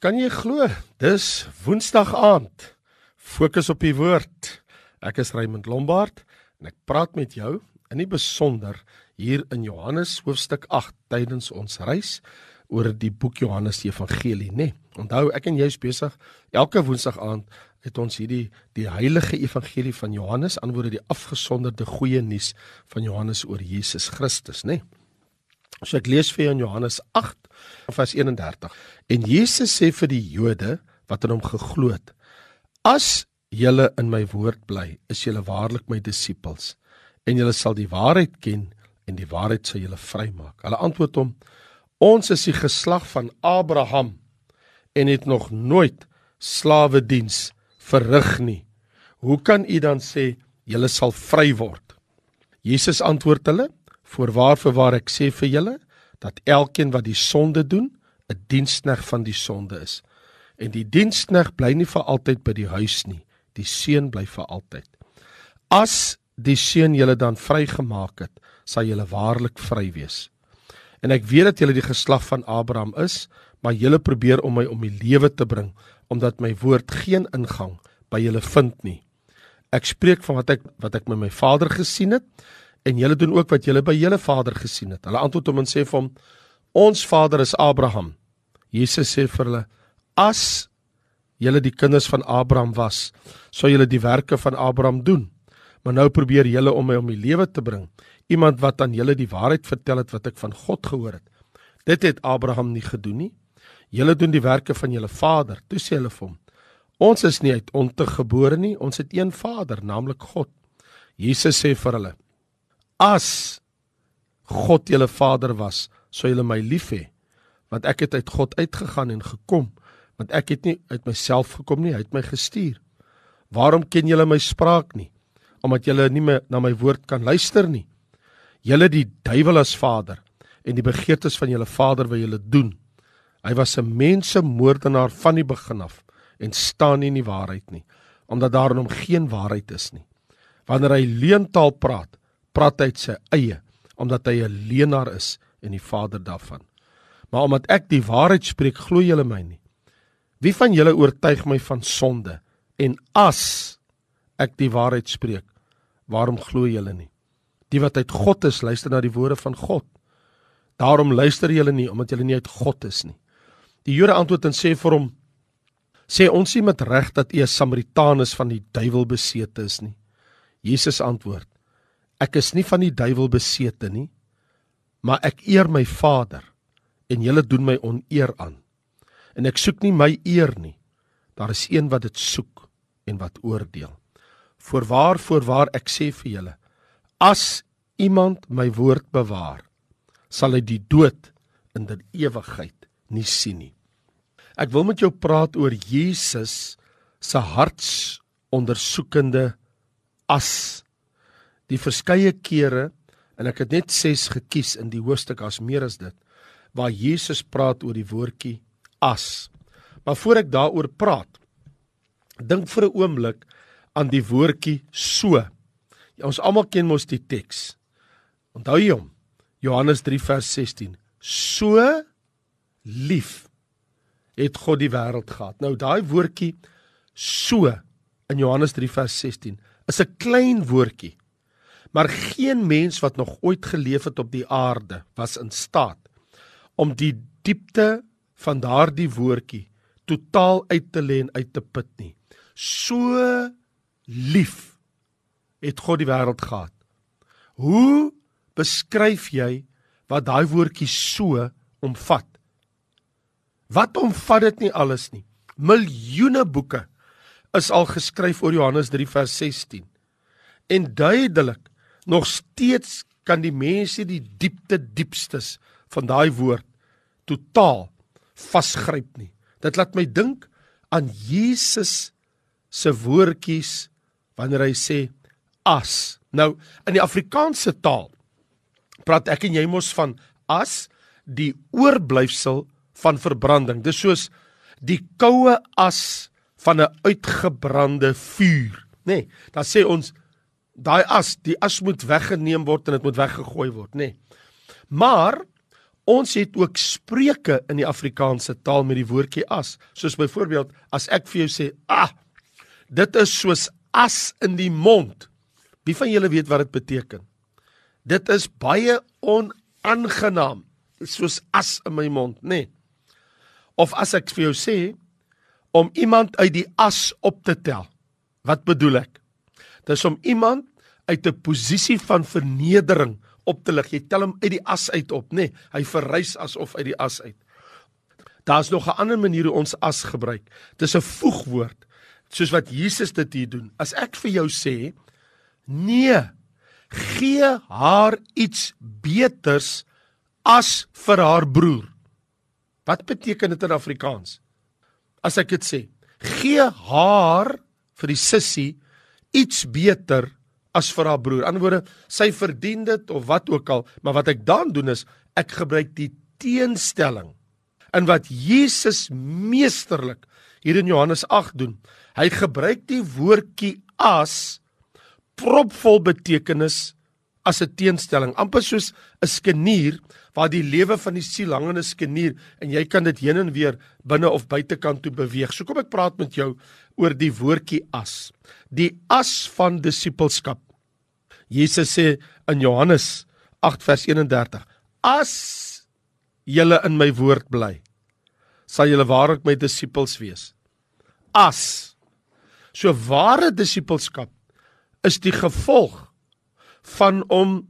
Kan jy glo? Dis Woensdag aand. Fokus op die woord. Ek is Raymond Lombard en ek praat met jou in die besonder hier in Johannes hoofstuk 8 tydens ons reis oor die boek Johannes die Evangelie, nê. Nee, onthou, ek en jy is besig elke Woensdag aand het ons hierdie die heilige evangelie van Johannes, antwoorde die afgesonderde goeie nuus van Johannes oor Jesus Christus, nê. Nee. So ek lees vir jou in Johannes 8 vers 31. En Jesus sê vir die Jode wat aan hom geglo het: As julle in my woord bly, is julle waarlik my disippels en julle sal die waarheid ken en die waarheid sal julle vrymaak. Hulle antwoord hom: Ons is die geslag van Abraham en het nog nooit slawe diens verrig nie. Hoe kan u dan sê julle sal vry word? Jesus antwoord hulle: Voorwaar vir waar ek sê vir julle dat elkeen wat die sonde doen, 'n dienskneg van die sonde is. En die dienskneg bly nie vir altyd by die huis nie. Die seun bly vir altyd. As die seun julle dan vrygemaak het, sal julle waarlik vry wees. En ek weet dat julle die geslag van Abraham is, maar julle probeer om my om die lewe te bring omdat my woord geen ingang by julle vind nie. Ek spreek van wat ek wat ek met my Vader gesien het en julle doen ook wat julle by julle vader gesien het. Hulle antwoord hom en sê vir hom: Ons vader is Abraham. Jesus sê vir hulle: As julle die kinders van Abraham was, sou julle die werke van Abraham doen. Maar nou probeer julle om my om die lewe te bring, iemand wat aan julle die waarheid vertel het wat ek van God gehoor het. Dit het Abraham nie gedoen nie. Julle doen die werke van julle vader. Toe sê hulle vir hom: Ons is nie uit ontug gebore nie, ons het een Vader, naamlik God. Jesus sê vir hulle: As God julle Vader was, sou julle my lief hê, want ek het uit God uitgegaan en gekom, want ek het nie uit myself gekom nie, hy het my gestuur. Waarom ken julle my spraak nie? Omdat julle nie my, na my woord kan luister nie. Julle die duiwel as vader en die begeertes van julle vader wil julle doen. Hy was 'n mensemoordenaar van die begin af en staan nie in die waarheid nie, omdat daar in hom geen waarheid is nie. Wanneer hy leentaal praat, praat uit sy eie omdat hy 'n leenaar is en die vader daarvan. Maar omdat ek die waarheid spreek, glo julle my nie. Wie van julle oortuig my van sonde? En as ek die waarheid spreek, waarom glo julle nie? Die wat uit God is, luister na die woorde van God. Daarom luister julle nie omdat julle nie uit God is nie. Die Jode antwoord en sê vir hom: "Sê ons nie met reg dat u 'n Samaritaan is van die duiwel besete is nie?" Jesus antwoord: Ek is nie van die duiwel besete nie, maar ek eer my Vader en julle doen my oneer aan. En ek soek nie my eer nie. Daar is een wat dit soek en wat oordeel. Voorwaar voorwaar ek sê vir julle, as iemand my woord bewaar, sal hy die dood in die ewigheid nie sien nie. Ek wil met jou praat oor Jesus se hartsondersoekende as die verskeie kere en ek het net 6 gekies in die hoofstuk as meer as dit waar Jesus praat oor die woordjie as. Maar voor ek daaroor praat, dink vir 'n oomblik aan die woordjie so. Ja, ons almal ken mos die teks. Onthou jy hom? Johannes 3 vers 16. So lief het God die wêreld gehad. Nou daai woordjie so in Johannes 3 vers 16 is 'n klein woordjie Maar geen mens wat nog ooit geleef het op die aarde was in staat om die diepte van daardie woordjie totaal uit te lê en uit te put nie. So lief het God die wêreld gehad. Hoe beskryf jy wat daai woordjie so omvat? Wat omvat dit nie alles nie? Miljoene boeke is al geskryf oor Johannes 3 vers 16. En duidelik nog steeds kan die mense die diepte diepstes van daai woord totaal vasgryp nie. Dit laat my dink aan Jesus se woordjies wanneer hy sê as. Nou in die Afrikaanse taal praat ek en jy mos van as die oorblyfsel van verbranding. Dis soos die koue as van 'n uitgebrande vuur, nê? Nee, dan sê ons daai as, die as moet weggeneem word en dit moet weggegooi word, nê. Nee. Maar Ons het ook spreuke in die Afrikaanse taal met die woordjie as. Soos byvoorbeeld as ek vir jou sê, "Ah, dit is soos as in die mond." Wie van julle weet wat dit beteken? Dit is baie onaangenaam, soos as in my mond, nê? Nee. Of as ek vir jou sê om iemand uit die as op te tel. Wat bedoel ek? Dis om iemand uit 'n posisie van vernedering op te lig. Jy tel hom uit die as uit op, nê? Nee, hy verrys asof uit die as uit. Daar's nog 'n ander manier hoe ons as gebruik. Dis 'n voegwoord, soos wat Jesus dit hier doen. As ek vir jou sê, nee, gee haar iets beters as vir haar broer. Wat beteken dit in Afrikaans? As ek dit sê, gee haar vir die sussie iets beter as vir haar broer. Anderswoorde, sy verdien dit of wat ook al, maar wat ek dan doen is ek gebruik die teenstelling in wat Jesus meesterlik hier in Johannes 8 doen. Hy gebruik die woordjie as propvol betekenis as 'n teenstelling, amper soos 'n skenier waar die lewe van die siel hang in 'n skenier en jy kan dit heen en weer binne of buitekant toe beweeg. So kom ek praat met jou oor die woordjie as. Die as van disippelskap. Jesus sê in Johannes 8 vers 31: As julle in my woord bly, sal julle waarlik my disippels wees. As so ware disippelskap is die gevolg van om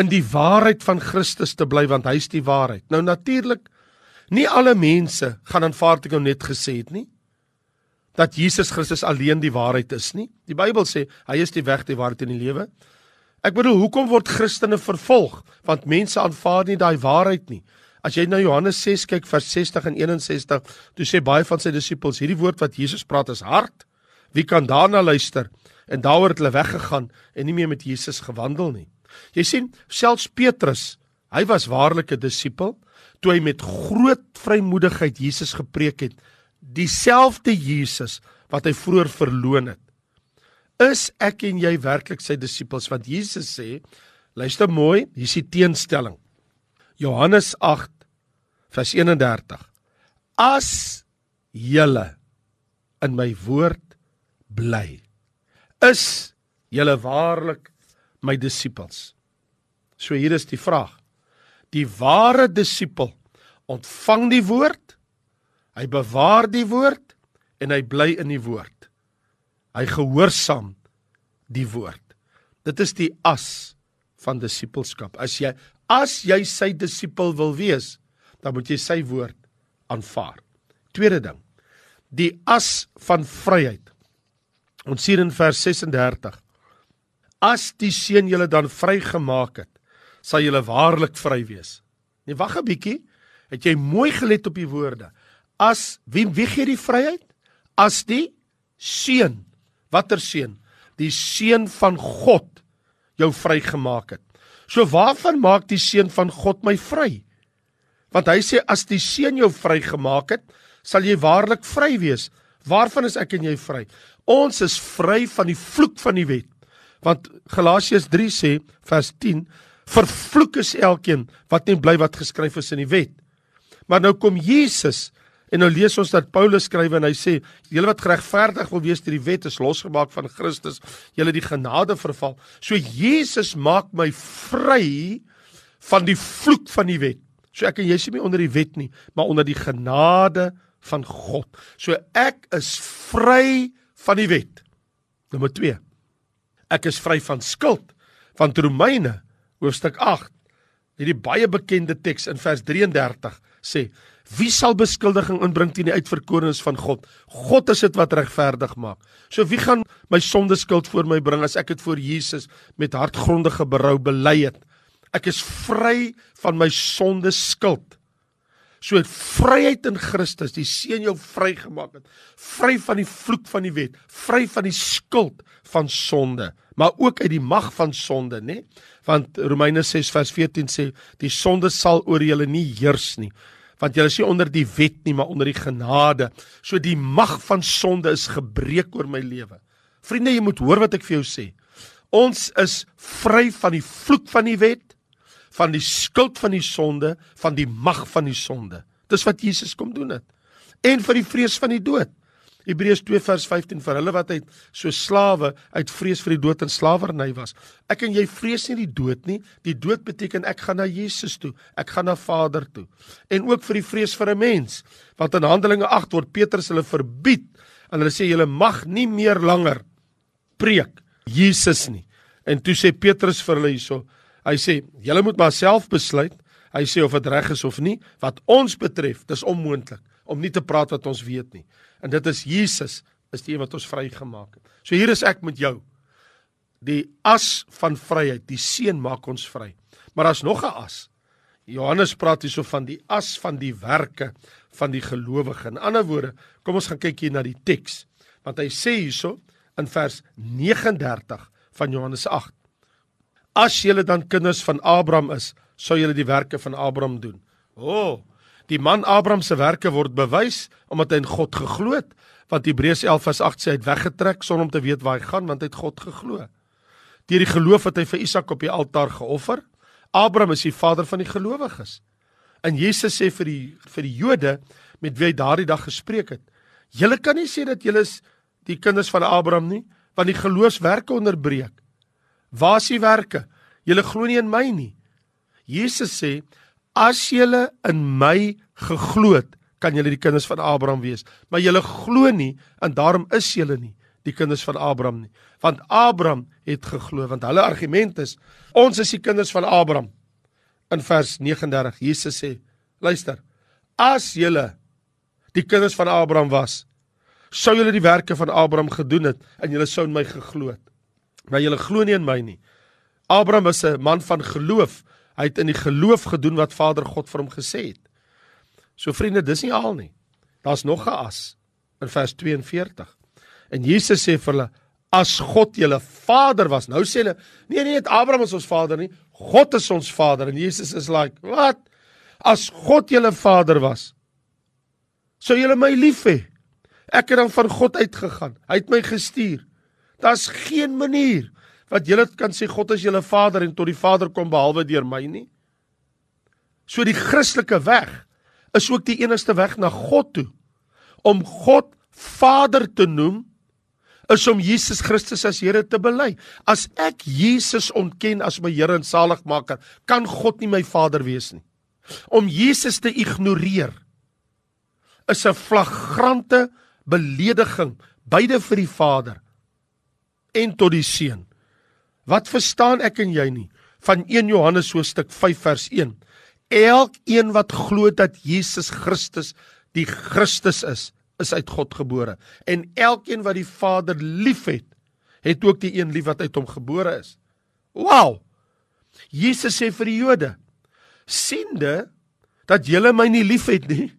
in die waarheid van Christus te bly want hy is die waarheid. Nou natuurlik nie alle mense gaan aanvaar dit nou net gesê het nie dat Jesus Christus alleen die waarheid is nie. Die Bybel sê hy is die weg, die waarheid en die lewe. Ek bedoel, hoekom word Christene vervolg? Want mense aanvaar nie daai waarheid nie. As jy na Johannes 6 kyk vers 60 en 61, toe sê baie van sy disippels, hierdie woord wat Jesus praat is hard. Wie kan daarna luister? En daaroor het hulle weggegaan en nie meer met Jesus gewandel nie. Jy sien, selfs Petrus, hy was waarlik 'n disipel toe hy met groot vrymoedigheid Jesus gepreek het, dieselfde Jesus wat hy vroeër verloon het. Is ek en jy werklik sy disippels? Want Jesus sê, luister mooi, hier is die teenstelling. Johannes 8 vers 31. As julle in my woord bly, is julle waarlik my disippels. So hier is die vraag. Die ware disipel ontvang die woord, hy bewaar die woord en hy bly in die woord. Hy gehoorsaam die woord. Dit is die as van disipelskap. As jy as jy sy disipel wil wees, dan moet jy sy woord aanvaar. Tweede ding. Die as van vryheid. Ons sien in vers 36 As die seun julle dan vrygemaak het, sal julle waarlik vry wees. Nee, wag 'n bietjie. Het jy mooi gelet op die woorde? As wie wie gee die vryheid? As die seun. Watter seun? Die seun van God jou vrygemaak het. So waarvan maak die seun van God my vry? Want hy sê as die seun jou vrygemaak het, sal jy waarlik vry wees. Waarvan is ek en jy vry? Ons is vry van die vloek van die wet. Want Galasiërs 3 sê vers 10 vervloek is elkeen wat nie bly wat geskryf is in die wet. Maar nou kom Jesus en nou lees ons dat Paulus skryf en hy sê julle wat geregverdig wil wees deur die wet is losgemaak van Christus, julle die genade verval. So Jesus maak my vry van die vloek van die wet. So ek en jy is nie onder die wet nie, maar onder die genade van God. So ek is vry van die wet. Nommer 2 ek is vry van skuld. Van Romeine hoofstuk 8. Hierdie baie bekende teks in vers 33 sê: Wie sal beskuldiging inbring teen die uitverkorenes van God? God is dit wat regverdig maak. So wie gaan my sonde skuld voor my bring as ek dit voor Jesus met hartgrondige berou bely het? Ek is vry van my sonde skuld. So vryheid in Christus, die seën jou vrygemaak het, vry van die vloek van die wet, vry van die skuld van sonde, maar ook uit die mag van sonde, nê? Want Romeine 6 vers 14 sê die sonde sal oor julle nie heers nie, want julle is nie onder die wet nie, maar onder die genade. So die mag van sonde is gebreek oor my lewe. Vriende, jy moet hoor wat ek vir jou sê. Ons is vry van die vloek van die wet, van die skuld van die sonde, van die mag van die sonde. Dis wat Jesus kom doen het. En vir die vrees van die dood. Hebreërs 2 vers 15 vir hulle wat uit so slawe uit vrees vir die dood en slawerny was. Ek en jy vrees nie die dood nie. Die dood beteken ek gaan na Jesus toe. Ek gaan na Vader toe. En ook vir die vrees vir 'n mens. Want in Handelinge 8 word Petrus hulle verbied en hulle sê julle mag nie meer langer preek Jesus nie. En toe sê Petrus vir hulle hierso, hy sê julle moet maar self besluit. Hy sê of dit reg is of nie, wat ons betref, dis onmoontlik om nie te praat wat ons weet nie. En dit is Jesus is die een wat ons vrygemaak het. So hier is ek met jou. Die as van vryheid, die seën maak ons vry. Maar daar's nog 'n as. Johannes praat hierso van die as van die werke van die gelowige. In ander woorde, kom ons gaan kyk hier na die teks. Want hy sê hierso in vers 39 van Johannes 8. As julle dan kinders van Abraham is, sou julle die werke van Abraham doen. O, oh, Die man Abraham se werke word bewys omdat hy in God geglo het. Want Hebreërs 11 vers 8 sê hy het weggetrek sonder om te weet waar hy gaan want hy het God geglo. Deur die geloof het hy vir Isak op die altaar geoffer. Abraham is die vader van die gelowiges. En Jesus sê vir die vir die Jode met wie hy daardie dag gespreek het: "Julle kan nie sê dat julle is die kinders van Abraham nie, want die geloofswerke onderbreek. Waar is die werke? Julle glo nie in my nie." Jesus sê As julle in my geglo het, kan julle die kinders van Abraham wees. Maar julle glo nie en daarom is julle nie die kinders van Abraham nie. Want Abraham het geglo, want hulle argument is ons is die kinders van Abraham. In vers 39 Jesus sê, luister. As julle die kinders van Abraham was, sou julle die werke van Abraham gedoen het en julle sou in my geglo het. Maar julle glo nie in my nie. Abraham was 'n man van geloof. Hy het in die geloof gedoen wat Vader God vir hom gesê het. So vriende, dis nie al nie. Daar's nog 'n as in vers 42. En Jesus sê vir hulle: "As God julle Vader was." Nou sê hulle: "Nee, nee, Abraham is ons Vader nie. God is ons Vader." En Jesus is like: "Wat? As God julle Vader was, sou julle my lief hê. Ek het dan van God uitgegaan. Hy het my gestuur. Daar's geen manier wat julle kan sê God is julle Vader en tot die Vader kom behalwe deur my nie. So die Christelike weg is ook die enigste weg na God toe. Om God Vader te noem is om Jesus Christus as Here te bely. As ek Jesus ontken as my Here en Saligmaker, kan God nie my Vader wees nie. Om Jesus te ignoreer is 'n flagrante belediging beide vir die Vader en tot die Seun. Wat verstaan ek en jy nie van 1 Johannes hoofstuk 5 vers 1? Elkeen wat glo dat Jesus Christus die Christus is, is uit God gebore. En elkeen wat die Vader liefhet, het ook die een lief wat uit hom gebore is. Wow! Jesus sê vir die Jode: "Siende dat julle my nie liefhet nie,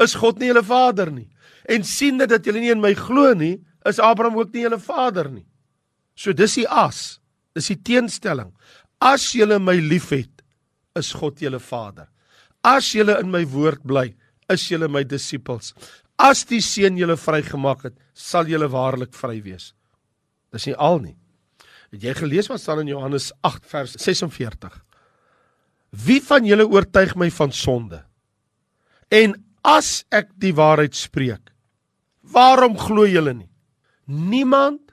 is God nie julle Vader nie. En siende dat julle nie in my glo nie, is Abraham ook nie julle vader nie." So dis die as. Dis die teenstelling. As julle my liefhet, is God julle Vader. As julle in my woord bly, is julle my disippels. As die seun julle vrygemaak het, sal julle waarlik vry wees. Dis nie al nie. Het jy gelees wat staan in Johannes 8 vers 46? Wie van julle oortuig my van sonde? En as ek die waarheid spreek, waarom glo julle nie? Niemand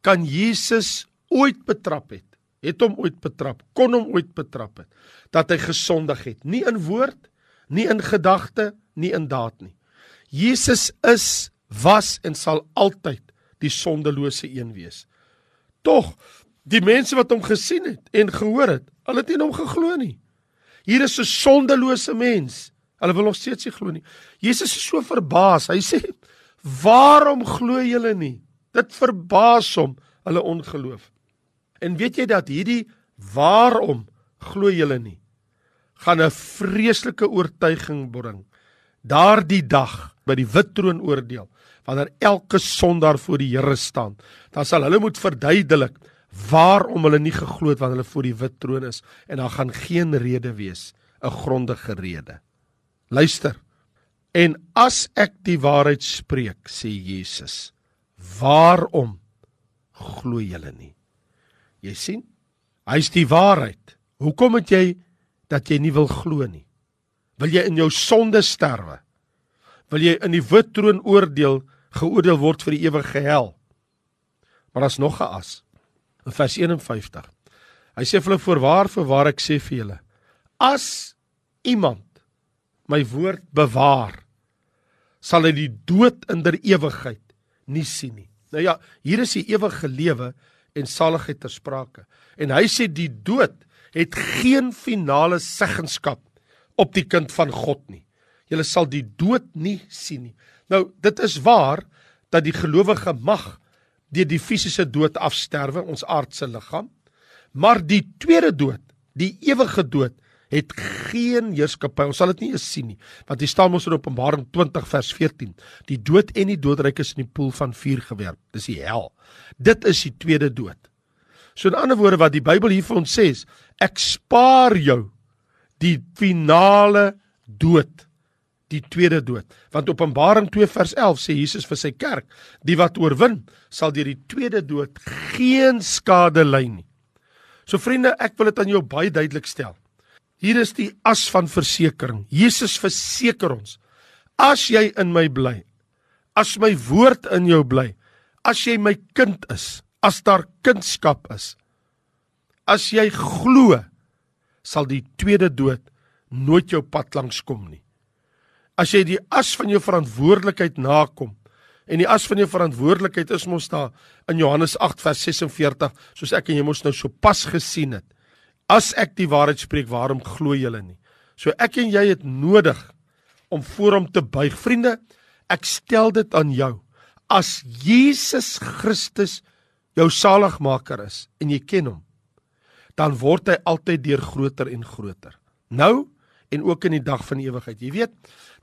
kan Jesus ooit betrap het, het hom ooit betrap, kon hom ooit betrap het dat hy gesondig het, nie in woord, nie in gedagte, nie in daad nie. Jesus is, was en sal altyd die sondelose een wees. Tog die mense wat hom gesien het en gehoor het, hulle het nie hom geglo nie. Hier is 'n sondelose mens. Hulle wil nog steeds nie glo nie. Jesus is so verbaas. Hy sê: "Waarom glo julle nie?" Dit verbaas hom, hulle ongeloof. En weet jy dat hierdie waarom glo julle nie gaan 'n vreeslike oortuiging bring. Daardie dag by die wit troon oordeel wanneer elke sondaar voor die Here staan dan sal hulle moet verduidelik waarom hulle nie geglo het wanneer hulle voor die wit troon is. En daar gaan geen rede wees 'n grondige rede. Luister. En as ek die waarheid spreek sê Jesus waarom glo julle nie Jy sien? Hy's die waarheid. Hoekom het jy dat jy nie wil glo nie? Wil jy in jou sonde sterwe? Wil jy in die wit troon oordeel geoordeel word vir die ewige hel? Maar daar's nog 'n as. In vers 51. Hy sê vir hulle voorwaar voorwaar ek sê vir julle, as iemand my woord bewaar, sal hy die dood in der ewigheid nie sien nie. Nou ja, hier is die ewige lewe en saligheid ter sprake. En hy sê die dood het geen finale seggenskap op die kind van God nie. Jy sal die dood nie sien nie. Nou, dit is waar dat die gelowige mag deur die fisiese dood afsterwe, ons aardse liggaam, maar die tweede dood, die ewige dood, het geen heerskappy. Ons sal dit nie eens sien nie, want hier staan ons in Openbaring 20 vers 14. Die dood en die doodryk is in die poel van vuur gewerp. Dis die hel. Dit is die tweede dood. So in ander woorde wat die Bybel hier vir ons sê, is, ek spaar jou die finale dood die tweede dood want Openbaring 2 vers 11 sê Jesus vir sy kerk die wat oorwin sal deur die tweede dood geen skade ly nie so vriende ek wil dit aan jou baie duidelik stel Hier is die as van versekering. Jesus verseker ons: As jy in my bly, as my woord in jou bly, as jy my kind is, as daar kindskap is, as jy glo, sal die tweede dood nooit jou pad langs kom nie. As jy die as van jou verantwoordelikheid nakom, en die as van jou verantwoordelikheid is mos daar in Johannes 8 vers 46, soos ek en jy mos nou so pas gesien het. As ek die waarheid spreek, waarom glo julle nie? So ek en jy het nodig om voor hom te buig. Vriende, ek stel dit aan jou. As Jesus Christus jou saligmaker is en jy ken hom, dan word hy altyd deur groter en groter. Nou en ook in die dag van die ewigheid. Jy weet,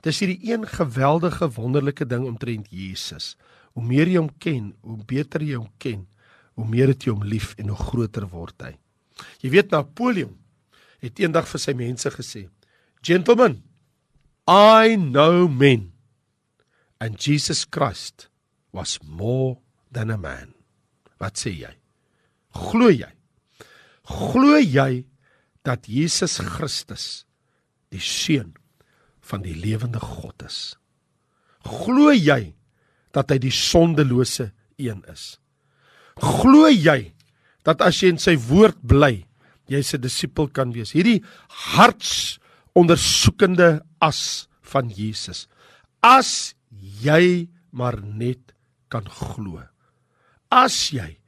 dis hierdie een geweldige wonderlike ding omtrent Jesus. Hoe meer jy hom ken, hoe beter jy hom ken, hoe meer het jy hom lief en hoe groter word hy. Jy weet Napoleon het eendag vir sy mense gesê: "Gentlemen, I know men and Jesus Christ was more than a man." Wat sê jy? Glo jy? Glo jy dat Jesus Christus die seun van die lewende God is? Glo jy dat hy die sondelose een is? Glo jy dat as jy in sy woord bly, jy se disipel kan wees. Hierdie harts ondersoekende as van Jesus. As jy maar net kan glo. As jy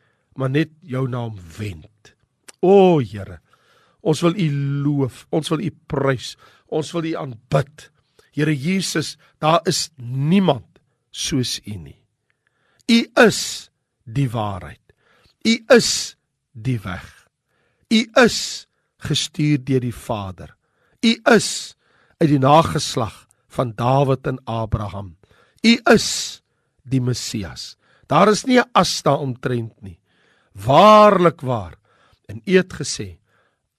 maar net jou naam wend. O Here, ons wil U loof, ons wil U prys, ons wil U aanbid. Here Jesus, daar is niemand soos U nie. U is die waarheid. U is die weg. U is gestuur deur die Vader. U is uit die nageslag van Dawid en Abraham. U is die Messias. Daar is nie 'n as daar omtrent nie. Waarlik waar. En U het gesê: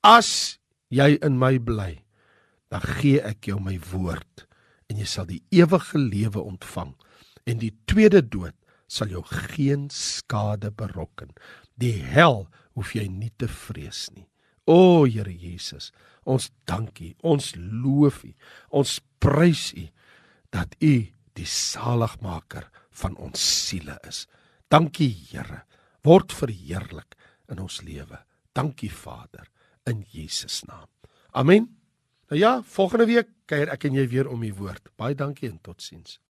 As jy in my bly, dan gee ek jou my woord en jy sal die ewige lewe ontvang en die tweede dood sal jou geen skade berokken. Die hel hoef jy nie te vrees nie. O Here Jesus, ons dank U, ons loof U, ons prys U dat U die saligmaker van ons siele is. Dankie Here, word verheerlik in ons lewe. Dankie Vader in Jesus naam. Amen. Nou ja, volgende week kuier ek en jy weer om U woord. Baie dankie en totsiens.